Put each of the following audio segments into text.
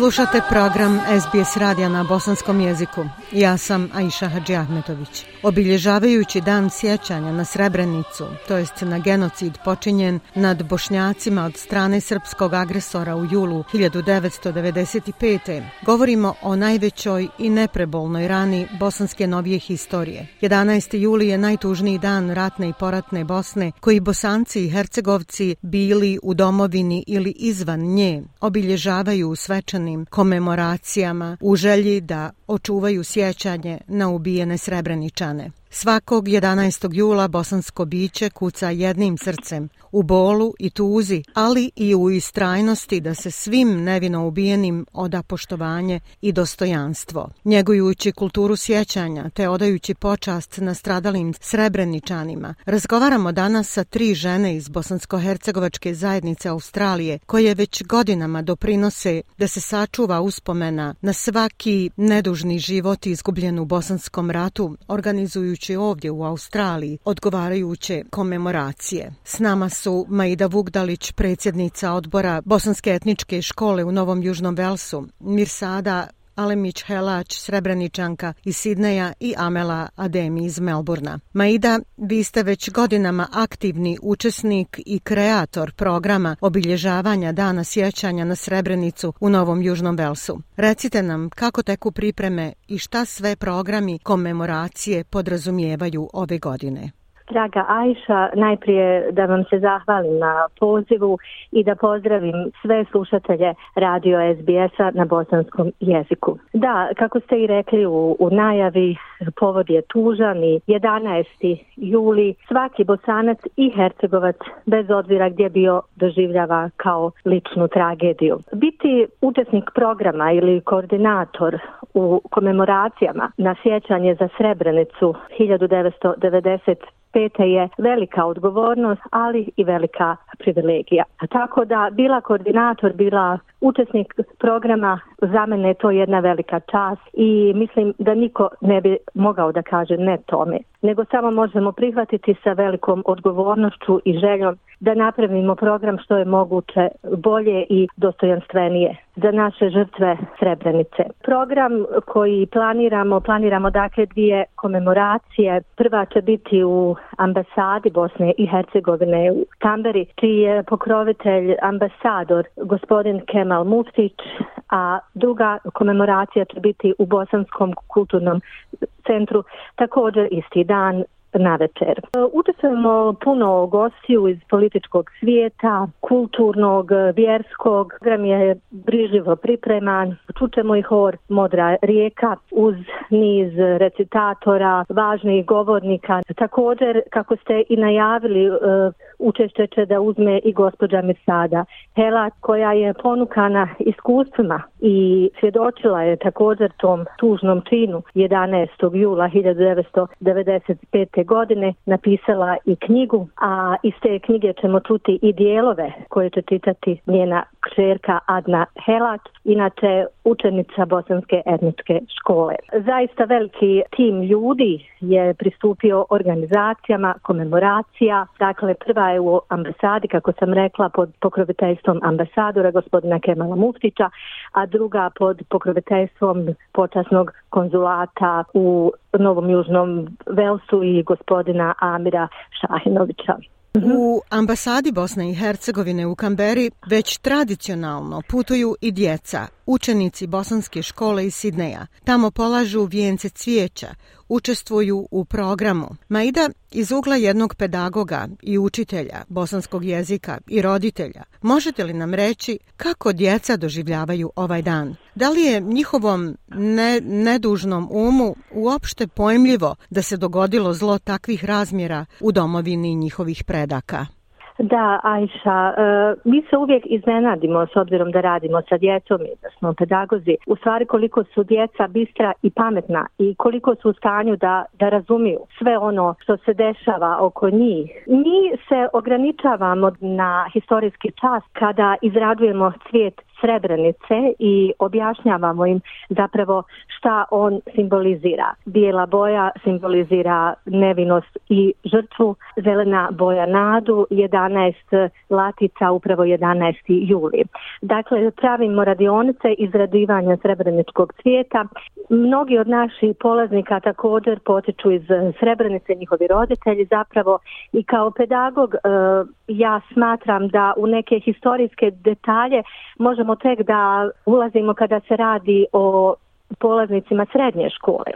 Slušate program SBS radija na bosanskom jeziku. Ja sam Aisha Hadži Ahmetović. Obilježavajući dan sjećanja na Srebrenicu, to jest na genocid počinjen nad bošnjacima od strane srpskog agresora u julu 1995. govorimo o najvećoj i neprebolnoj rani bosanske novije historije. 11. juli je najtužniji dan ratne i poratne Bosne koji bosanci i hercegovci bili u domovini ili izvan nje obilježavaju u svečanim komemoracijama u želji da očuvaju sjećanje na ubijene srebreničane. Svakog 11. jula bosansko biće kuca jednim srcem, u bolu i tuzi, ali i u istrajnosti da se svim nevino ubijenim oda poštovanje i dostojanstvo. Njegujući kulturu sjećanja te odajući počast na stradalim srebreničanima, razgovaramo danas sa tri žene iz Bosansko-Hercegovačke zajednice Australije, koje već godinama doprinose da se sačuva uspomena na svaki nedužni život izgubljen u Bosanskom ratu, organizujući ovdje u Australiji odgovarajuće komemoracije. S nama su Maida Vugdalić, predsjednica odbora Bosanske etničke škole u Novom Južnom Velsu, Mirsada Alemić Helač, Srebraničanka iz Sidneja i Amela Ademi iz Melburna. Maida, vi ste već godinama aktivni učesnik i kreator programa obilježavanja Dana sjećanja na Srebrenicu u Novom Južnom Velsu. Recite nam kako teku pripreme i šta sve programi komemoracije podrazumijevaju ove godine. Draga Ajša, najprije da vam se zahvalim na pozivu i da pozdravim sve slušatelje radio SBS-a na bosanskom jeziku. Da, kako ste i rekli u, u najavi, povod je tužan i 11. juli svaki bosanac i hercegovac bez odvira gdje bio doživljava kao ličnu tragediju. Biti učesnik programa ili koordinator u komemoracijama na sjećanje za Srebrenicu 1990 pete je velika odgovornost, ali i velika privilegija. Tako da bila koordinator, bila učesnik programa, za mene je to jedna velika čast i mislim da niko ne bi mogao da kaže ne tome, nego samo možemo prihvatiti sa velikom odgovornošću i željom da napravimo program što je moguće bolje i dostojanstvenije za naše žrtve Srebrenice. Program koji planiramo, planiramo dakle dvije komemoracije. Prva će biti u ambasadi Bosne i Hercegovine u Kamberi, čiji je pokrovitelj ambasador gospodin Kemal Muftić, a druga komemoracija će biti u Bosanskom kulturnom centru također isti dan na večer. E, učestvujemo puno gostiju iz političkog svijeta, kulturnog, vjerskog. Program je brižljivo pripreman. Čučemo i hor Modra rijeka uz niz recitatora, važnih govornika. Također, kako ste i najavili, e, učešće će da uzme i gospođa Mirsada Hela, koja je ponukana iskustvima i svjedočila je također tom tužnom činu 11. jula 1995 godine napisala i knjigu, a iz te knjige ćemo čuti i dijelove koje će čitati njena kćerka Adna Helak, inače učenica Bosanske etničke škole. Zaista veliki tim ljudi je pristupio organizacijama, komemoracija, dakle prva je u ambasadi, kako sam rekla, pod pokroviteljstvom ambasadora gospodina Kemala Muftića, a druga pod pokroviteljstvom počasnog konzulata u Novom Južnom Velsu i gospodina Amira Šahinovića. U ambasadi Bosne i Hercegovine u Kamberi već tradicionalno putuju i djeca, učenici bosanske škole iz Sidneja. Tamo polažu vijence cvijeća, učestvuju u programu. Maida iz ugla jednog pedagoga i učitelja bosanskog jezika i roditelja, možete li nam reći kako djeca doživljavaju ovaj dan? Da li je njihovom ne, nedužnom umu uopšte pojmljivo da se dogodilo zlo takvih razmjera u domovini njihovih predaka? Da, Ajša, e, mi se uvijek iznenadimo s obzirom da radimo sa djecom i da smo pedagozi. U stvari koliko su djeca bistra i pametna i koliko su u stanju da, da razumiju sve ono što se dešava oko njih. Mi se ograničavamo na historijski čas kada izradujemo cvijet Srebrenice i objašnjavamo im zapravo šta on simbolizira. Bijela boja simbolizira nevinost i žrtvu, zelena boja nadu, 11 latica, upravo 11. juli. Dakle, pravimo radionice izradivanja srebreničkog cvijeta. Mnogi od naših polaznika također potiču iz Srebrenice, njihovi roditelji zapravo i kao pedagog eh, ja smatram da u neke historijske detalje možemo možemo tek da ulazimo kada se radi o polaznicima srednje škole.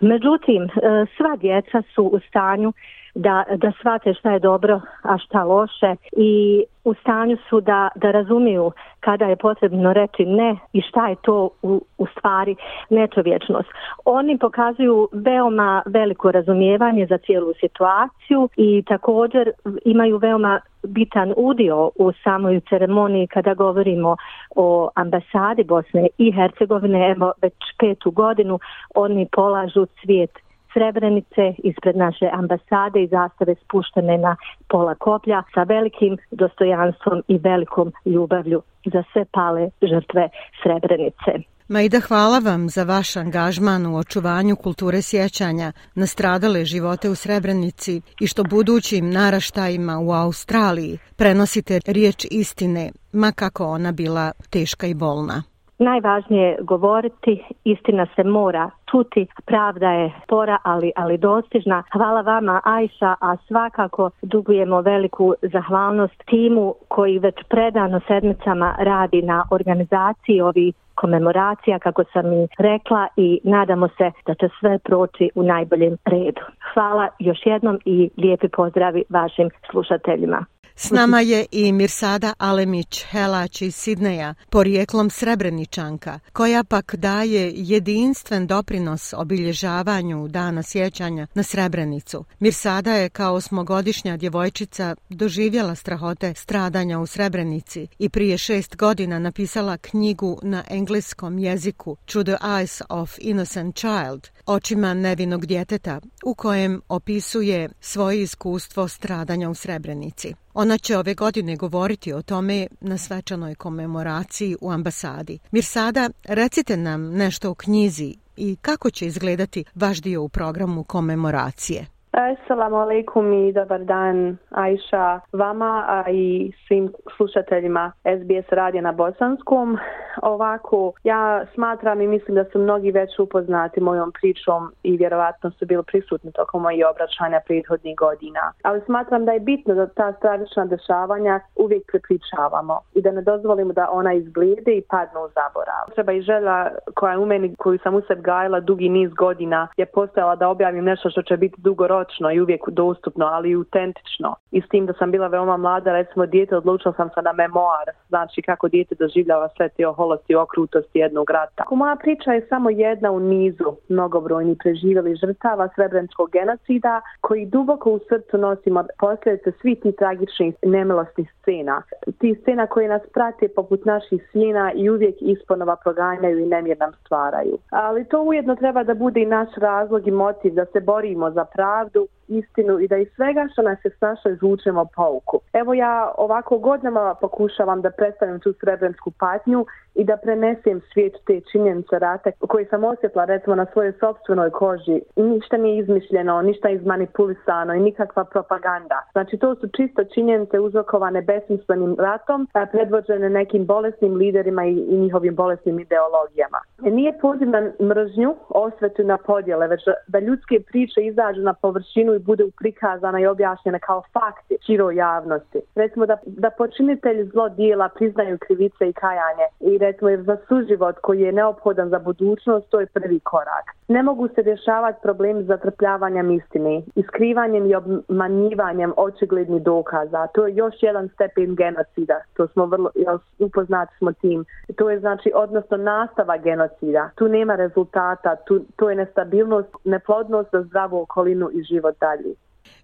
Međutim, e, sva djeca su u stanju da, da shvate šta je dobro, a šta loše i u stanju su da, da razumiju kada je potrebno reći ne i šta je to u, u stvari nečovječnost. Oni pokazuju veoma veliko razumijevanje za cijelu situaciju i također imaju veoma bitan udio u samoj ceremoniji kada govorimo o ambasadi Bosne i Hercegovine, evo već petu godinu oni polažu cvijet Srebrenice ispred naše ambasade i zastave spuštene na pola koplja sa velikim dostojanstvom i velikom ljubavlju za sve pale žrtve Srebrenice. Majda, hvala vam za vaš angažman u očuvanju kulture sjećanja na stradale živote u Srebrenici i što budućim naraštajima u Australiji prenosite riječ istine, ma kako ona bila teška i bolna. Najvažnije je govoriti, istina se mora čuti, pravda je spora, ali, ali dostižna. Hvala vama, Ajša, a svakako dugujemo veliku zahvalnost timu koji već predano sedmicama radi na organizaciji ovih komemoracija, kako sam i rekla, i nadamo se da će sve proći u najboljem redu. Hvala još jednom i lijepi pozdravi vašim slušateljima. S nama je i Mirsada Alemić Helać iz Sidneja, porijeklom Srebreničanka, koja pak daje jedinstven doprinos obilježavanju dana sjećanja na Srebrenicu. Mirsada je kao osmogodišnja djevojčica doživjela strahote stradanja u Srebrenici i prije šest godina napisala knjigu na engleskom jeziku To the Eyes of Innocent Child, očima nevinog djeteta, u kojem opisuje svoje iskustvo stradanja u Srebrenici. Ona će ove godine govoriti o tome na svečanoj komemoraciji u ambasadi. Mirsada, recite nam nešto o knjizi i kako će izgledati vaš dio u programu komemoracije. Assalamu alaikum i dobar dan Aisha vama a i svim slušateljima SBS radija na Bosanskom. Ovako, ja smatram i mislim da su mnogi već upoznati mojom pričom i vjerovatno su bili prisutni tokom mojih obraćanja prethodnih godina. Ali smatram da je bitno da ta stravična dešavanja uvijek prepričavamo i da ne dozvolimo da ona izglede i padne u zaborav. Treba i žela koja je u meni, koju sam u sebi gajila dugi niz godina, je postojala da objavim nešto što će biti dugoročno točno i uvijek dostupno, ali i autentično. I s tim da sam bila veoma mlada, recimo dijete, odlučila sam se na memoar, znači kako dijete doživljava sve te oholosti i okrutosti jednog rata. Ako moja priča je samo jedna u nizu mnogobrojni preživjeli žrtava srebrenskog genocida, koji duboko u srcu nosimo posljedice svih tih tragičnih nemilostnih scena. Ti scena koje nas prate poput naših sjena i uvijek isponova proganjaju i nemir nam stvaraju. Ali to ujedno treba da bude i naš razlog i motiv da se borimo za pravdu pravdu, istinu i da iz svega što nas je snašlo izvučemo pouku. Evo ja ovako godinama pokušavam da predstavim tu srebrensku patnju i da prenesem svijet te činjenice rata koje sam osjetila recimo na svojoj sobstvenoj koži. Ništa nije izmišljeno, ništa izmanipulisano i nikakva propaganda. Znači to su čisto činjenice uzrokovane besmislenim ratom, predvođene nekim bolesnim liderima i, i njihovim bolesnim ideologijama. E, nije poziv na mržnju, osvetu na podjele, već da ljudske priče izađu na površinu i bude prikazana i objašnjena kao fakti široj javnosti. Recimo da, da počinitelji zlo dijela priznaju krivice i kajanje i recimo za suživot koji je neophodan za budućnost, to je prvi korak. Ne mogu se rješavati problem zatrpljavanjem istine, iskrivanjem i obmanjivanjem očiglednih dokaza. To je još jedan stepen genocida. To smo vrlo, upoznati smo tim. To je znači odnosno nastava genocida. Tu nema rezultata, tu, to je nestabilnost, neplodnost za zdravu okolinu i život dalje.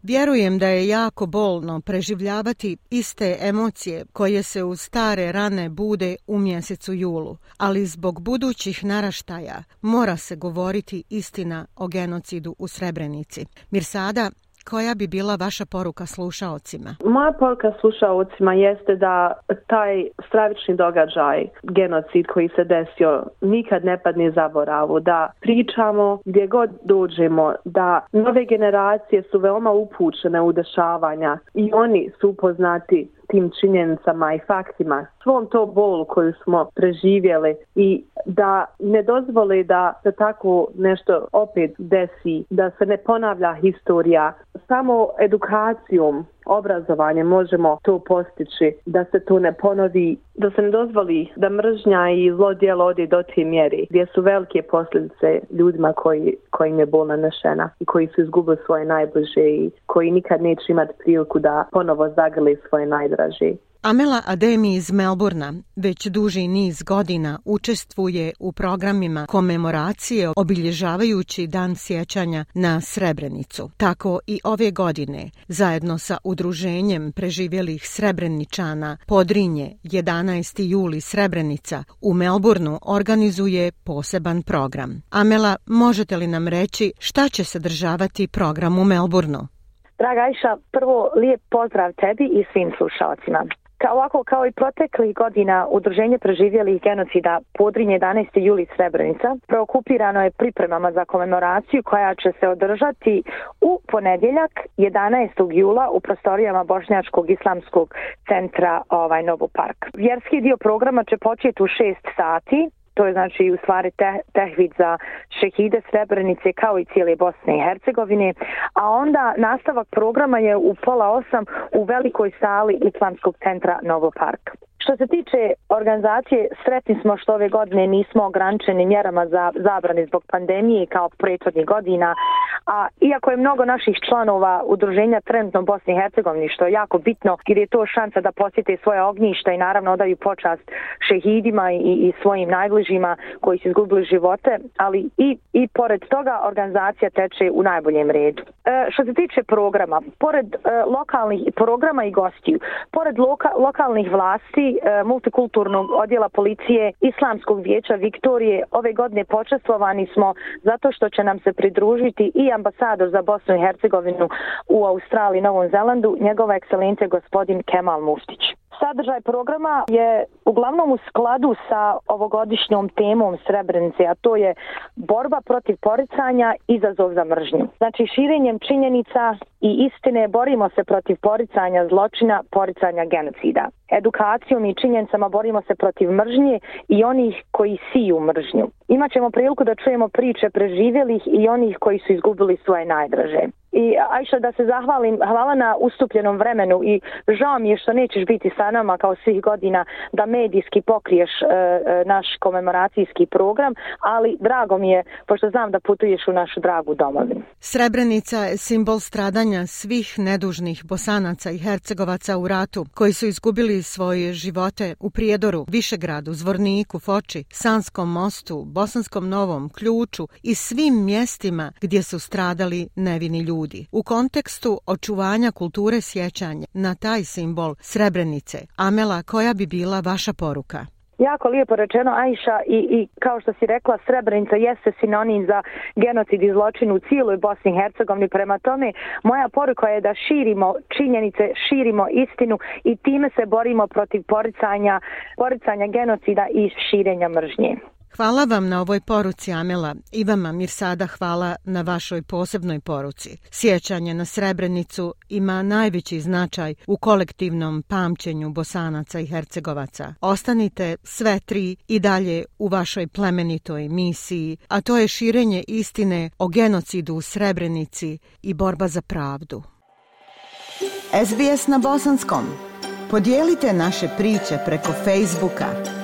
Vjerujem da je jako bolno preživljavati iste emocije koje se u stare rane bude u mjesecu julu, ali zbog budućih naraštaja mora se govoriti istina o genocidu u Srebrenici. Mirsada, koja bi bila vaša poruka slušaocima? Moja poruka slušaocima jeste da taj stravični događaj, genocid koji se desio, nikad ne padne zaboravu. Da pričamo gdje god dođemo, da nove generacije su veoma upućene u dešavanja i oni su upoznati tim činjenicama i faktima, svom to bolu koju smo preživjeli i da ne dozvoli da se tako nešto opet desi, da se ne ponavlja historija. Samo edukacijom, obrazovanje možemo to postići, da se to ne ponovi, da se ne dozvoli da mržnja i zlo djelo ode do te mjeri, gdje su velike posljedice ljudima koji, kojim je bol nanešena i koji su izgubili svoje najbliže i koji nikad neće imati priliku da ponovo zagrli svoje najdraže. Amela Ademi iz Melburna već duži niz godina učestvuje u programima komemoracije obilježavajući dan sjećanja na Srebrenicu. Tako i ove godine, zajedno sa udruženjem preživjelih Srebreničana Podrinje 11. juli Srebrenica u Melburnu organizuje poseban program. Amela, možete li nam reći šta će sadržavati program u Melburnu? Draga Iša, prvo lijep pozdrav tebi i svim slušalcima. Kao, ovako kao i proteklih godina Udruženje preživjelih genocida Podrinje 11. juli Srebrenica preokupirano je pripremama za komemoraciju koja će se održati u ponedjeljak 11. jula u prostorijama Bošnjačkog islamskog centra ovaj Novu Park. Vjerski dio programa će početi u 6 sati to je znači u stvari te, tehvid za šehide Srebrenice kao i cijele Bosne i Hercegovine, a onda nastavak programa je u pola osam u velikoj sali Islamskog centra Novo Park. Što se tiče organizacije, sretni smo što ove godine nismo ograničeni mjerama za zabrane zbog pandemije kao prethodnih godina, a iako je mnogo naših članova udruženja trenutno u Bosni i Hercegovini, što je jako bitno, jer je to šansa da posjete svoje ognjišta i naravno odaju počast šehidima i, i svojim najbližima koji su izgubili živote, ali i, i pored toga organizacija teče u najboljem redu. E, što se tiče programa, pored e, lokalnih programa i gostiju, pored loka, lokalnih vlasti, E, multikulturnog odjela policije Islamskog vijeća Viktorije ove godine počestvovani smo zato što će nam se pridružiti i ambasador za Bosnu i Hercegovinu u Australiji i Novom Zelandu, njegova ekscelencija gospodin Kemal Muftić. Sadržaj programa je uglavnom u skladu sa ovogodišnjom temom Srebrenice, a to je borba protiv poricanja, izazov za mržnju. Znači, širenjem činjenica i istine borimo se protiv poricanja zločina, poricanja genocida. Edukacijom i činjenicama borimo se protiv mržnje i onih koji siju mržnju. Imaćemo priliku da čujemo priče preživjelih i onih koji su izgubili svoje najdraže. I Ajša da se zahvalim, hvala na ustupljenom vremenu i žao mi je što nećeš biti sa nama kao svih godina da medijski pokriješ e, e, naš komemoracijski program, ali drago mi je pošto znam da putuješ u našu dragu domovinu. Srebrenica je simbol stradanja svih nedužnih bosanaca i hercegovaca u ratu koji su izgubili svoje živote u Prijedoru, Višegradu, Zvorniku, Foči, Sanskom mostu, Bosanskom novom, Ključu i svim mjestima gdje su stradali nevini ljudi ljudi. U kontekstu očuvanja kulture sjećanja na taj simbol Srebrenice, Amela, koja bi bila vaša poruka? Jako lijepo rečeno, Ajša, i, i kao što si rekla, Srebrenica jeste sinonim za genocid i zločin u cijeloj Bosni i Hercegovini. Prema tome, moja poruka je da širimo činjenice, širimo istinu i time se borimo protiv poricanja, poricanja genocida i širenja mržnje. Hvala vam na ovoj poruci, Amela. I vama, Mirsada, hvala na vašoj posebnoj poruci. Sjećanje na Srebrenicu ima najveći značaj u kolektivnom pamćenju Bosanaca i Hercegovaca. Ostanite sve tri i dalje u vašoj plemenitoj misiji, a to je širenje istine o genocidu u Srebrenici i borba za pravdu. SBS na Bosanskom. Podijelite naše priče preko Facebooka.